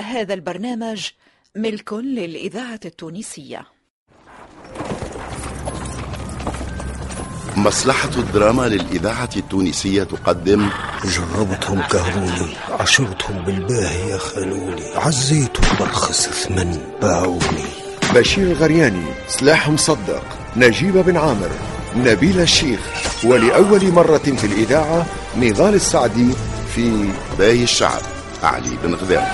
هذا البرنامج ملك للإذاعة التونسية. مصلحة الدراما للإذاعة التونسية تقدم. جربتهم كهروني عشرتهم بالباهية خانوني عزيتهم برخص ثمن باعوني. بشير الغرياني سلاح مصدق نجيب بن عامر نبيل الشيخ ولأول مرة في الإذاعة نضال السعدي في باهي الشعب علي بن غذام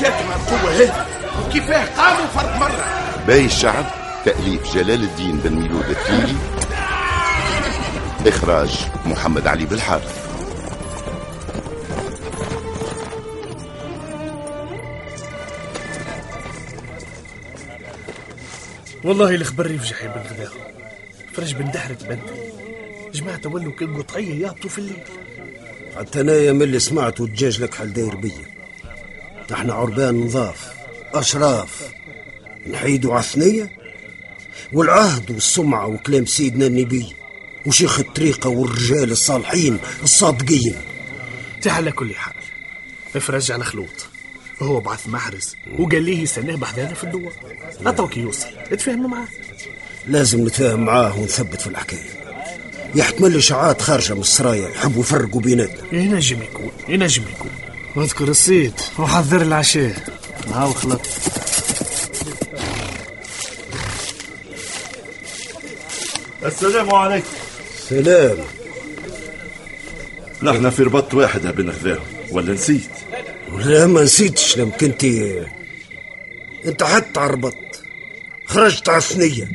جاتهم القوة هذه وكيفاه قاموا فرد مرة. باهي الشعب تأليف جلال الدين بن ميلود التيلي. إخراج محمد علي بالحارث والله الخبر يفجح يا بن غداء فرج بن دحر تبدل. جماعة تولوا كالقطعية يهبطوا في الليل. حتى أنايا من اللي سمعت والدجاج لك حل داير بيا. نحن عربان نظاف أشراف نحيدوا عثنية؟ والعهد والسمعة وكلام سيدنا النبي وشيخ الطريقة والرجال الصالحين الصادقين. تاع على كل حال افرج على خلوط هو بعث محرز وقال ليه يستناه بحذانا في الدور عطوك يوصل اتفاهموا معاه. لازم نتفاهم معاه ونثبت في الحكاية. يحتمل إشاعات خارجة من السرايا يحبوا يفرقوا بيناتنا. ينجم يكون ينجم يكون. واذكر الصيد. وحضر العشاء هاو خلط السلام عليكم. سلام. نحن في ربط واحد يا بن غذاء ولا نسيت؟ لا ما نسيتش لم كنت أنت حتى عربط خرجت على الثنية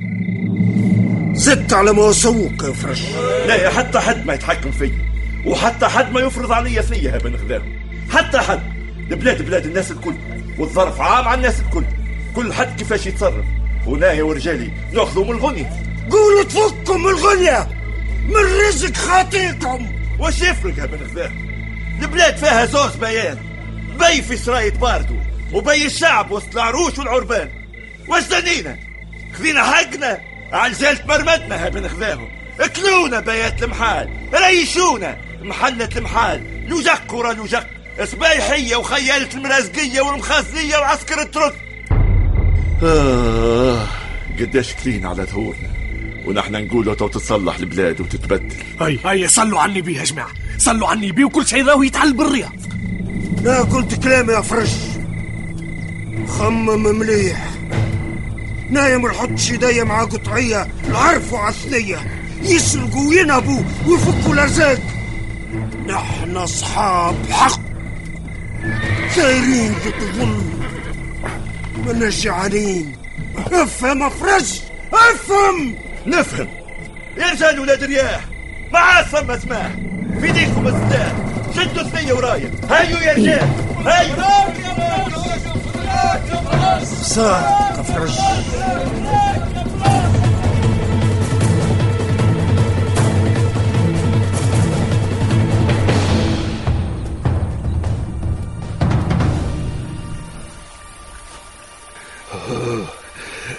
زدت على ما وصوك يا فرش لا حتى حد ما يتحكم فيا. وحتى حد ما يفرض علي ثنية يا بن غذاء حتى حد. البلاد بلاد الناس الكل والظرف عام على الناس الكل. كل حد كيفاش يتصرف. ونايا ورجالي ناخذوا من الغني قولوا تفكوا من الغنية! من رزق خاطيكم! واش يفرق يا بن غذاء البلاد فيها زوز بيان. بي في سراية باردو وبي الشعب وسط العروش والعربان. واش دنينا خذينا حقنا. عجلة مرمدنا يا بن غذاهم اكلونا بيات المحال ريشونا. محلة المحال. لوجك ورا لوجك سبايحية وخيالة المرازقية والمخازنية وعسكر الترك. آه قداش كلين على ظهورنا ونحن نقولوا تو تتصلح البلاد وتتبدل. هاي هاي صلوا عني بيه يا جماعة. صلوا عني بيه وكل شيء راهو يتعل بالرياض. لا قلت كلام يا فرش خمم مليح. نايم نحطش ايديا مع قطعية العرف وعثنية يسرقوا وينهبوا ويفكوا الأرزاق. نحن أصحاب حق. سايرين بالظلم ماناش جعانين أفهم يا فرش أفهم. نفهم. يا رجال ولاد رياح معاه ثم سماح في ديكم السلاح شدوا ثنية ورايا. هايو يا رجال. هايو صادق يا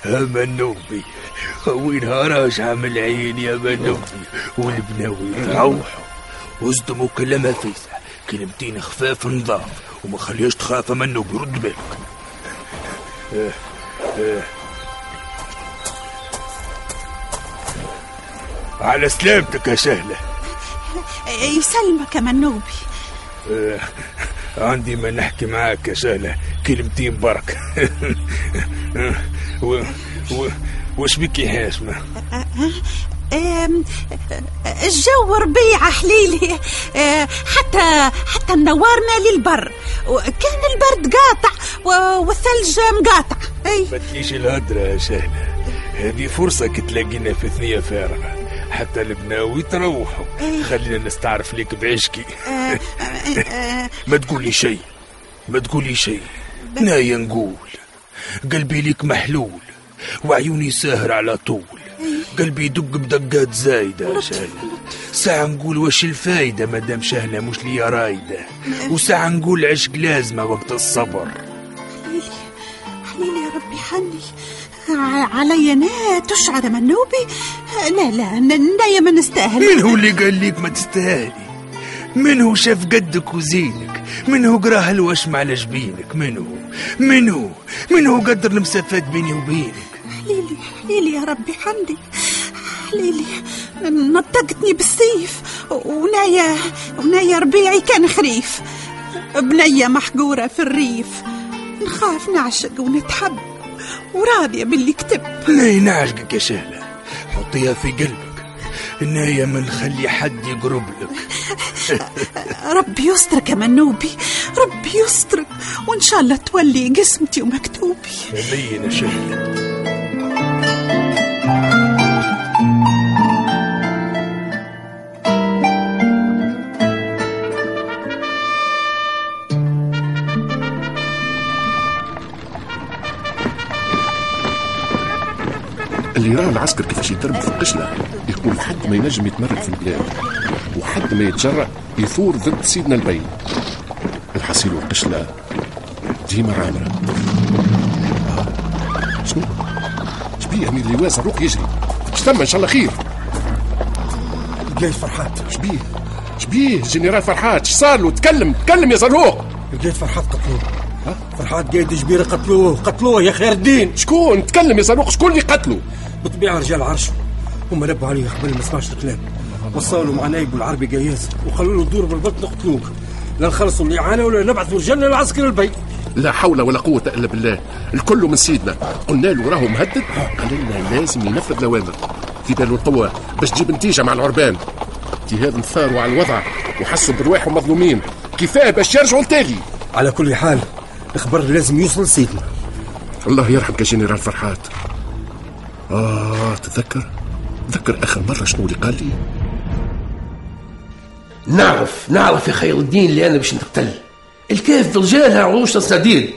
فرش منوبي وينها راجعة من العين يا منوبي والبناوي روحوا. واصدموا كلام فيسع كلمتين خفاف نظاف وما خليش تخاف منوبي رد بالك. على سلامتك يا سهلة. يسلمك يا منوبي. آه، عندي ما نحكي معاك يا سهلة. كلمتين برك و... و... وش بك يا هاشمة الجو ربيع حليلي. حتى حتى نورنا للبر. وكان البرد قاطع والثلج مقاطع. أي. ما تليش الهدرة يا سهلة هذه فرصة تلاقينا في ثنية فارغة. حتى البناوي تروحوا. خلينا نستعرف ليك بعشقي. ما تقولي شيء. ما تقولي شيء. نايا نقول. قلبي ليك محلول. وعيوني ساهر على طول. قلبي يدق بدقات زايدة. شهلة ساعة نقول وش الفايدة مادام شهلة مش ليا رايدة. وساعة نقول عشق لازمة وقت الصبر. حليلي حليلي يا ربي حني علي أنا تشعر منوبي لا لا نايا ما نستاهل. من هو اللي قال ليك ما تستاهلي؟ من هو شاف قدك وزينك؟ من هو قرا هالوشم على جبينك؟ من هو؟ من هو؟ من هو قدر المسافات بيني وبينك؟ حليلي يا ربي حمدي. حليلي نطقتني بالسيف. ونايا ونايا ربيعي كان خريف. بنية محقورة في الريف. نخاف نعشق ونتحب. وراضية باللي كتب. لا نعشقك يا شهلة؟ حطيها في قلبك. النهاية ما نخلي حد يقرب لك. ربي يسترك يا منوبي. ربي يسترك. وإن شاء الله تولي قسمتي ومكتوبي. بين يا شهلة. اللي راه العسكر كيفاش يدرب في القشلة؟ يقول حد ما ينجم يتمرد في البلاد وحد ما يتجرأ يثور ضد سيدنا البي الحصيل والقشلة ديما عامرة. شنو؟ شبيه من اللي واسع روح يجري شتم إن شاء الله خير. لقيت فرحات. شبيه شبيه جنرال فرحات. اش صار له؟ تكلم تكلم يا زروق لقيت فرحات قتلوه. فرحات قايد جبيرة قتلوه قتلوه يا خير الدين. شكون؟ تكلم يا زروق شكون اللي قتله؟ بالطبيعة رجال عرشه هم لبوا عليه قبل ما سمعش الكلام. وصلوا مع نايب العربي قياس وقالوا له دور بالبلد نقتلوك. لا نخلصوا الإعانة ولا نبعثوا رجالنا للعسكر البي لا حول ولا قوة إلا بالله. الكل من سيدنا. قلنا له راهو مهدد. قال لنا لازم ينفذ الأوامر في باله القوة باش تجيب نتيجة مع العربان. اجتهاد ثاروا على الوضع وحسوا برواحهم مظلومين كفاية باش يرجعوا لتالي على كل حال الخبر لازم يوصل لسيدنا. الله يرحمك يا جنرال فرحات. آه تذكر؟ تذكر آخر مرة شنو اللي قال لي؟ نعرف نعرف يا خير الدين اللي أنا باش نقتل. الكيف برجالها عروش الصديد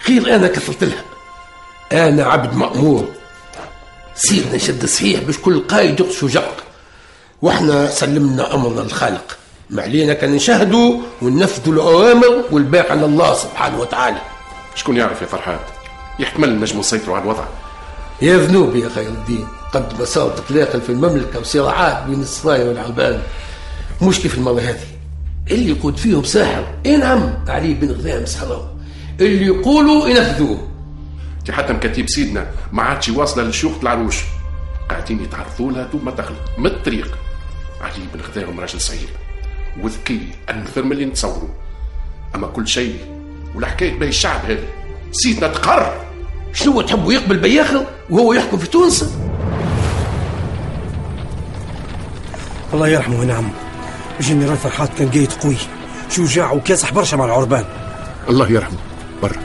خير أنا كثرت لها. أنا عبد مأمور. سيدنا شد صحيح باش كل قايد يقص وجق وإحنا سلمنا أمرنا للخالق ما علينا كان نشهدوا وننفذوا الأوامر والباقي على الله سبحانه وتعالى. شكون يعرف يا فرحات؟ يحتمل نجموا نسيطروا على الوضع. يا ذنوب يا خير الدين قد ما صار تقلاقل في المملكة وصراعات بين الصرايا والعربان. مش كيف المرة هذه؟ اللي يقود فيهم ساحر. اي نعم علي بن غذام سحرهم اللي يقولوا ينفذوه. دي حتى مكاتيب سيدنا ما عادش واصلة لشيوخ العروش. قاعدين يتعرضوا لها دوب ما دخل من الطريق. علي بن غذاهم راجل صغير. وذكي أكثر من اللي نتصوروا. أما كل شيء والحكاية باهي الشعب هذا. سيدنا تقر. شنو تحبوا يقبل بياخر وهو يحكم في تونس؟ الله يرحمه ونعم الجنرال فرحات كان قايد قوي. شجاع وكاسح برشا مع العربان. الله يرحمه. برا.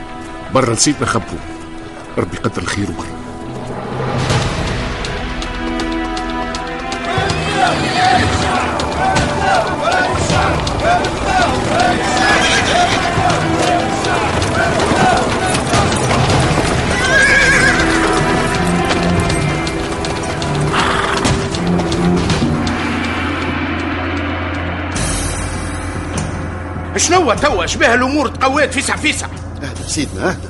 برا لسيدنا خبوا ربي يقدر الخير برا شنو توا؟ شبه الأمور تقوات فيسع فيسع. أهدى سيدنا أهدى.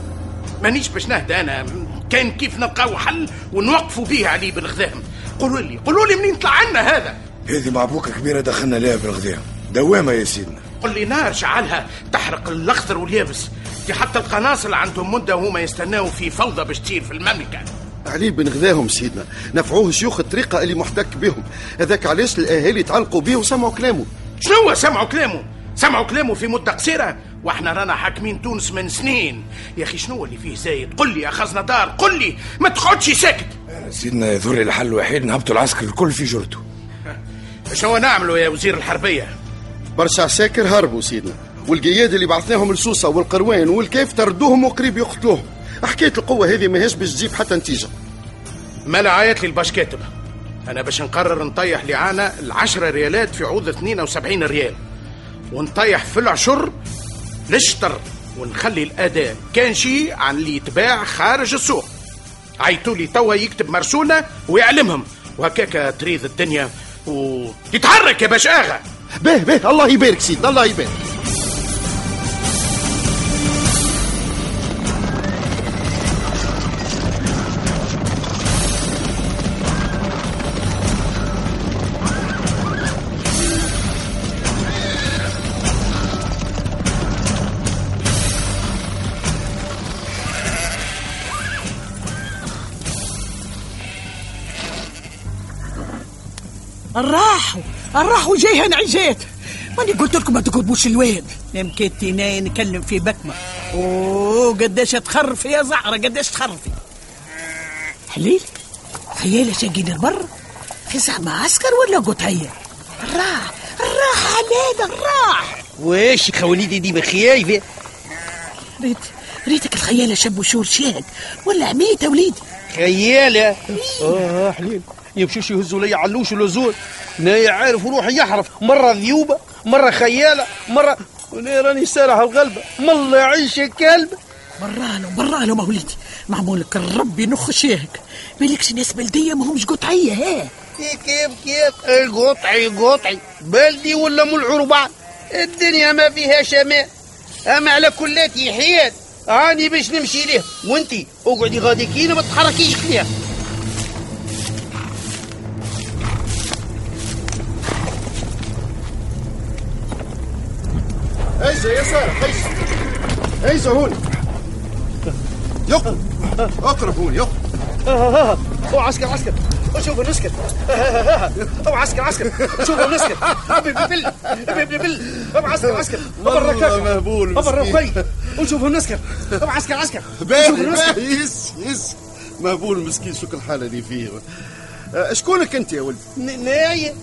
مانيش باش نهدى أنا كان كيف نلقاو حل ونوقفوا به علي بن غذام قولوا لي قولوا لي منين طلع عنا هذا؟ هذه معبوكة كبيرة دخلنا لها في الغذاء دوامة يا سيدنا. قل لي نار شعلها تحرق الأخضر واليابس. دي حتى القناصل عندهم مدة وهما يستناو في فوضى باش تصير في المملكة. علي بن غذاهم سيدنا. نفعوه شيوخ الطريقة اللي محتك بهم. هذاك علاش الأهالي تعلقوا به وسمعوا كلامه. شنو سمعوا كلامه؟ سمعوا كلامه في مدة قصيرة وإحنا رانا حاكمين تونس من سنين. يا أخي شنو اللي فيه زايد؟ قل لي يا خزنة دار قل لي. ما تقعدش ساكت. سيدنا يذر الحل الوحيد نهبطوا العسكر الكل في جرته. شنو نعملوا يا وزير الحربية؟ برشا عساكر هربوا سيدنا. والقياد اللي بعثناهم لسوسة والقروان والكيف تردوهم وقريب يقتلوهم. حكاية القوة هذه ماهيش باش تجيب حتى نتيجة. مالا عيط لي الباش كاتب. أنا باش نقرر نطيح لعانة العشرة ريالات في عوض 72 ريال. ونطيح في العشر لشطر ونخلي الأداء كان شي عن اللي يتباع خارج السوق. عيطوا لي توا يكتب مرسولة ويعلمهم. وهكاك تريد الدنيا ويتحرك يا باش آغا. به به الله يبارك سيدنا الله يبارك. راحوا راحوا جاي هنا عجيت ماني قلت لكم ما تقربوش الواد. مكتي ناي نكلم في بكمة. أوه قداش تخرفي يا زعرة قداش تخرفي. حليل خيالة شاقين البر. في زعما عسكر ولا قطعية راح راح علينا راح واش خواليدي ديما خايفة ريت ريتك الخيالة شاب وشور شاد ولا عميت وليد؟ خيالة آه حليل. يمشوش يهزوا لي علوش ولزول نايا عارف روحي يحرف. مرة ذيوبة مرة خيالة مرة وأنا راني سارح الغلبة مالله يعيش كلب. برالو برالو ما وليدي معمولك الرب ينخ شيهك مالكش ناس بلدية ما همش قطعية ها؟ كيف كيف القطعي قطعي بلدي ولا من العربان الدنيا ما فيها شمال. أما على كلاتي حياد. راني باش نمشي ليه؟ وأنتي اقعدي غادي كينا ما تحركيش فيها. هيزة يا سارة هيزة هيزة هون. يقرب اقرب هون يقرب أو عسكر عسكر. شوف نسكت أو عسكر عسكر. شوف نسكت ابن بل ابن بل. أو عسكر عسكر. الركاك مهبول. ابر مسكين. الركاي وشوف نسكت أو عسكر عسكر. يس يس. مهبول مسكين. شو الحالة اللي فيه. آه، شكونك انت يا ولد ناية.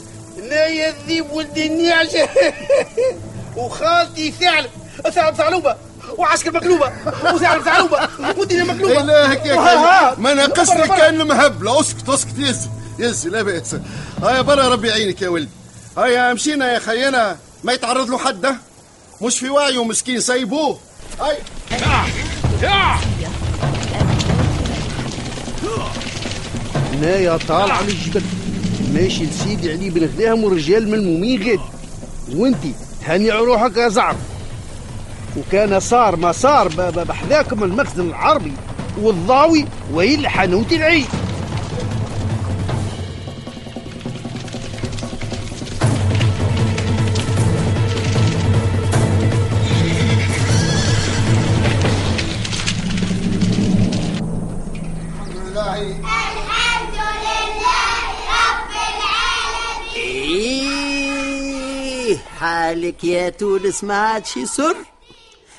ناية الذيب ولد النعجة وخالتي ثعلب ثعلب ثعلوبة وعسكر مقلوبة وثعلب ثعلوبة ودينا مقلوبة. إلهك يا وها- كلب ما ناقصني برا. كان مهبلة أسكت أسكت. يس يس لا بأس. هيا برا ربي يعينك يا ولد هيا مشينا يا خينا. ما يتعرض له حد. مش في وعيه مسكين. سيبوه هيا نايا طالعة من الجبل. ماشي لسيدي علي بن غداهم ورجال ملمومين غادي وانتي؟ هني روحك يا زعر وكان صار ما صار بحذاكم المخزن العربي والضاوي ويل حنوتي العيد. حالك يا تونس ما عادش يسر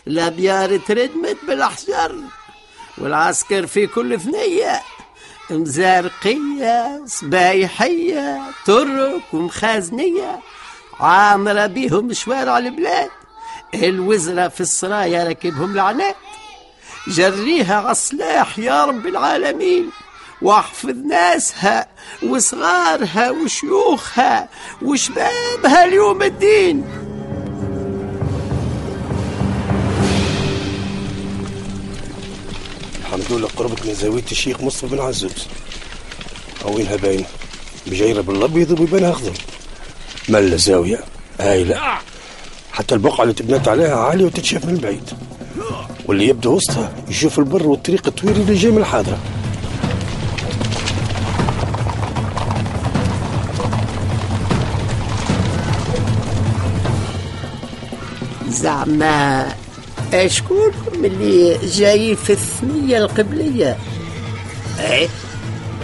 الابيار تردمت بالاحجار والعسكر في كل ثنية. مزارقية سبايحية ترك ومخازنية. عامرة بيهم شوارع البلاد. الوزراء في السرايا راكبهم لعنات جريها عالسلاح يا رب العالمين. واحفظ ناسها وصغارها وشيوخها وشبابها ليوم الدين. الحمد لله قربت من زاوية الشيخ مصطفى بن عزوز. وينها باينة بجيرة بالأبيض وبيبانها أخضر. ملا زاوية؟ هايلة حتى البقعة اللي تبنت عليها عالية وتتشاف من بعيد. واللي يبدو وسطها يشوف البر والطريق الطويل اللي جاي من الحاضرة. زعما اشكونكم اللي جاي في الثنية القبلية. إيه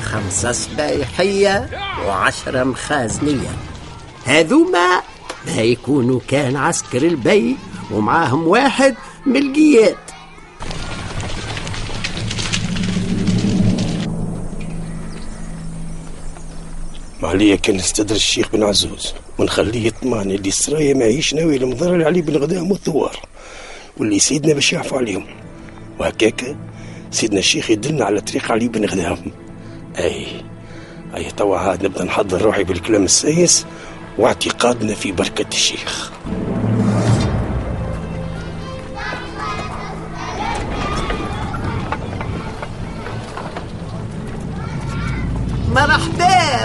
خمسة سبايحية وعشرة مخازنية. هذوما ما يكونوا كان عسكر البي ومعاهم واحد من القياد ما عليا كان نستدرج الشيخ بن عزوز. ونخليه يطمعني اللي السرايا ماهيش ناوي لمضر علي بن غدام والثوار واللي سيدنا باش يعفو عليهم. وهكاكا سيدنا الشيخ يدلنا على طريق علي بن غدام أي أي توا عاد نبدأ نحضر روحي بالكلام السايس واعتقادنا في بركة الشيخ.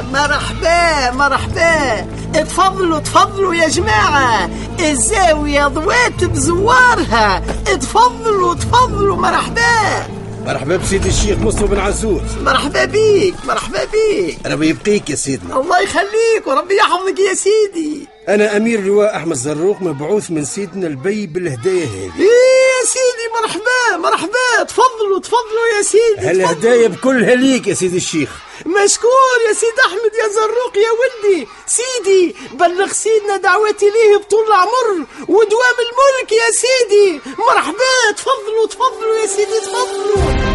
مرحبا مرحبا. اتفضلوا اتفضلوا يا جماعة. الزاوية ضوات بزوارها. اتفضلوا اتفضلوا مرحبا. مرحبا بسيدي الشيخ مصطفى بن عزوز مرحبا بيك مرحبا بيك. ربي يبقيك يا سيدنا. الله يخليك وربي يحفظك يا سيدي. أنا أمير لواء أحمد زروق مبعوث من سيدنا البي بالهدايا هذه. سيدي مرحبا مرحبا. تفضلوا تفضلوا يا سيدي هالهدايا بكلها ليك يا سيدي الشيخ؟ مشكور يا سيد أحمد يا زروق يا ولدي. سيدي بلغ سيدنا دعوتي ليه بطول العمر ودوام الملك يا سيدي. مرحبا تفضلوا تفضلوا يا سيدي تفضلوا.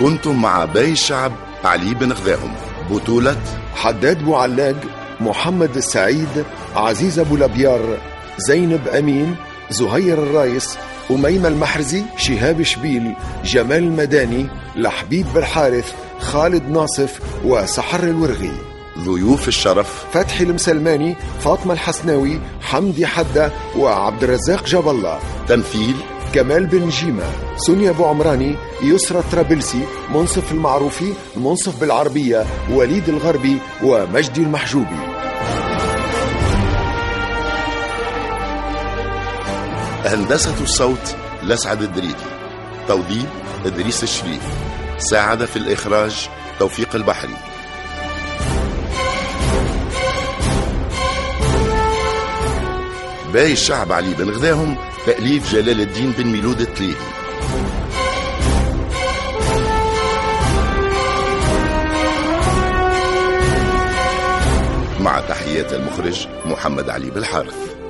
كنتم مع باي الشعب علي بن غذاهم. بطولة حداد بوعلاق محمد السعيد عزيز أبو لبيار زينب أمين زهير الرايس أميمة المحرزي شهاب شبيل جمال المداني لحبيب بالحارث خالد ناصف وسحر الورغي. ضيوف الشرف. فتحي المسلماني فاطمة الحسناوي حمدي حدة وعبد الرزاق جاب الله. تمثيل. كمال بن جيمة سونيا أبو عمراني يسرى الطرابلسي منصف المعروفي منصف بالعربية وليد الغربي ومجدي المحجوبي. هندسة الصوت لسعد الدريدي. توظيف إدريس الشريف. ساعد في الإخراج توفيق البحري. باقي الشعب علي بن غذاهم تأليف جلال الدين بن ميلود التليهي مع تحيات المخرج محمد علي بالحارث